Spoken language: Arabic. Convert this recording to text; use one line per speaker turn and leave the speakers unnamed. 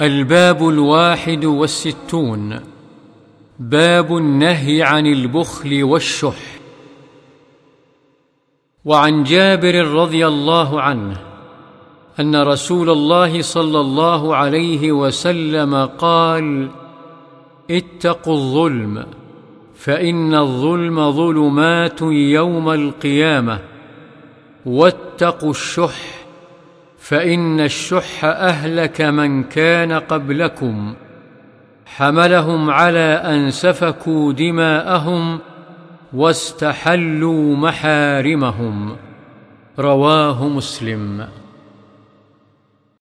الباب الواحد والستون. باب النهي عن البخل والشح. وعن جابر رضي الله عنه أن رسول الله صلى الله عليه وسلم قال اتقوا الظلم فإن الظلم ظلمات يوم القيامة واتقوا الشح. فإن الشح أهلك من كان قبلكم حملهم على أن سفكوا دماءهم واستحلوا محارمهم. رواه مسلم.